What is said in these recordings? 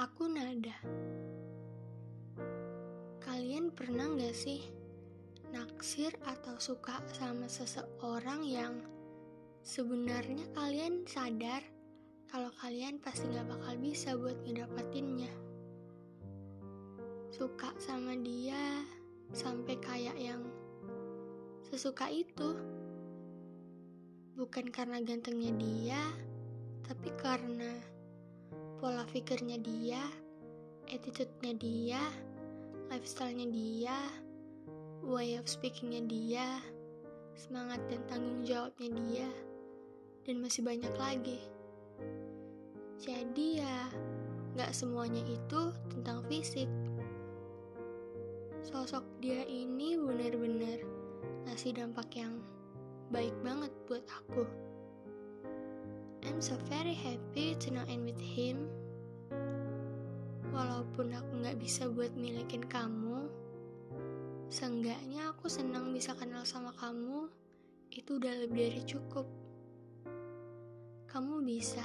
ada. Kalian pernah gak sih naksir atau suka sama seseorang yang sebenarnya kalian sadar kalau kalian pasti gak bakal bisa buat ngedapatinnya? Suka sama dia sampai kayak yang sesuka itu. Bukan karena gantengnya dia, tapi karena pola pikirnya dia, attitude-nya dia, lifestyle-nya dia, way of speaking-nya dia, semangat dan tanggung jawabnya dia, dan masih banyak lagi. Jadi ya, gak semuanya itu tentang fisik. Sosok dia ini benar-benar ngasih dampak yang baik banget buat aku. I'm so very happy to know and with him. Walaupun aku nggak bisa buat milikin kamu, seenggaknya aku senang bisa kenal sama kamu. Itu udah lebih dari cukup. Kamu bisa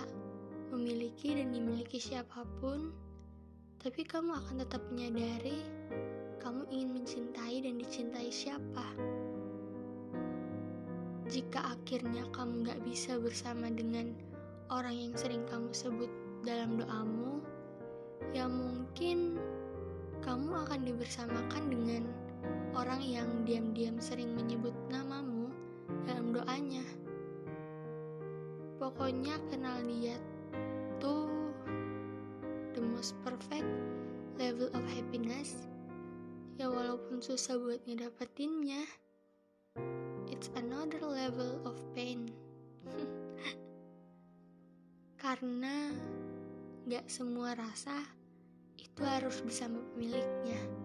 memiliki dan dimiliki siapa pun, tapi kamu akan tetap menyadari kamu ingin mencintai dan dicintai siapa. Jika akhirnya kamu gak bisa bersama dengan orang yang sering kamu sebut dalam doamu, ya mungkin kamu akan dibersamakan dengan orang yang diam-diam sering menyebut namamu dalam doanya. Pokoknya kenal dia tuh the most perfect level of happiness. Ya walaupun susah buat ngedapetinnya, it's another level of pain. Karena gak semua rasa itu harus bersama pemiliknya.